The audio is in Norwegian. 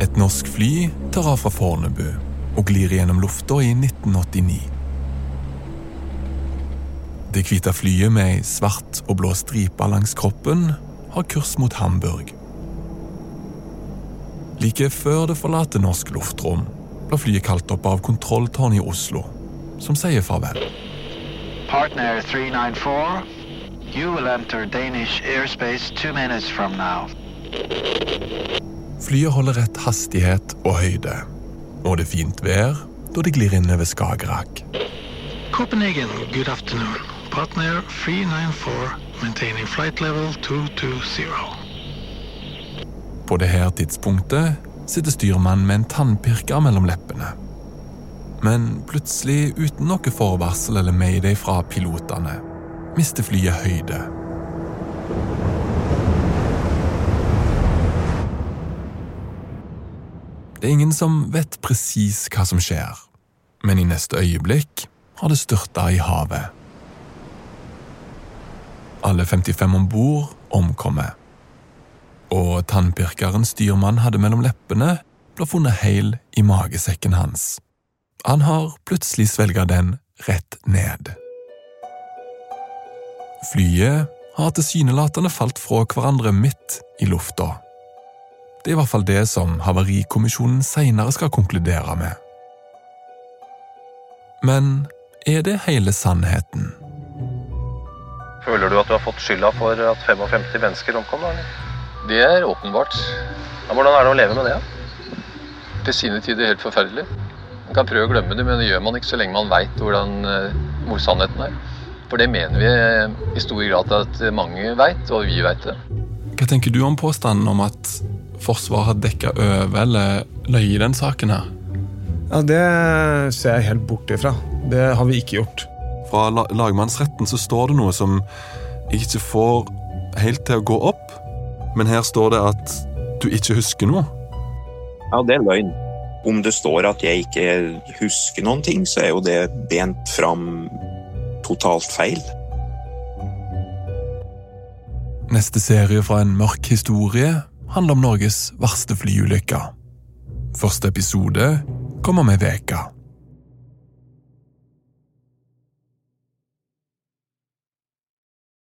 Et norsk fly tar av fra Fornebu og glir gjennom lufta i 1989. Det hvite flyet med ei svart og blå stripe langs kroppen har kurs mot Hamburg. Like før det forlater norsk luftrom, blir flyet kalt opp av kontrolltårnet i Oslo, som sier farvel. Partner 394, you will enter Danish airspace two minutes from now. Flyet holder rett hastighet og høyde, og det er fint vær da det glir inn over Skagerrak. Copenhagen, good afternoon. Partner 394, maintaining flight level 220. På dette tidspunktet sitter styrmannen med en tannpirker mellom leppene. Men plutselig, uten noe forvarsel eller mayday fra pilotene, mister flyet høyde. Det er ingen som vet presis hva som skjer, men i neste øyeblikk har det styrta i havet. Alle 55 om bord omkommer. Og tannpirkeren styrmann hadde mellom leppene, ble funnet heil i magesekken hans. Han har plutselig svelga den rett ned. Flyet har tilsynelatende falt fra hverandre midt i lufta. Det er i hvert fall det som Havarikommisjonen seinere skal konkludere med. Men er det hele sannheten? Føler du at du har fått skylda for at 55 mennesker omkom? eller? Det er åpenbart. Ja, hvordan er det å leve med det? Til sine tider helt forferdelig. Man kan prøve å glemme det, men det gjør man ikke så lenge man veit hvor sannheten er. For det mener vi eh, i stor grad at mange veit, og vi veit det. Hva tenker du om påstanden om at Forsvaret har dekka over eller løyet i den saken her? Ja, Det ser jeg helt bort ifra. Det har vi ikke gjort. Fra lagmannsretten så står det noe som jeg ikke får helt til å gå opp. Men her står det at du ikke husker noe. Ja, det er løgn. Om det står at jeg ikke husker noen ting, så er jo det bent fram totalt feil. Neste serie fra en mørk historie handler om Norges verste flyulykker. Første episode kommer med veka.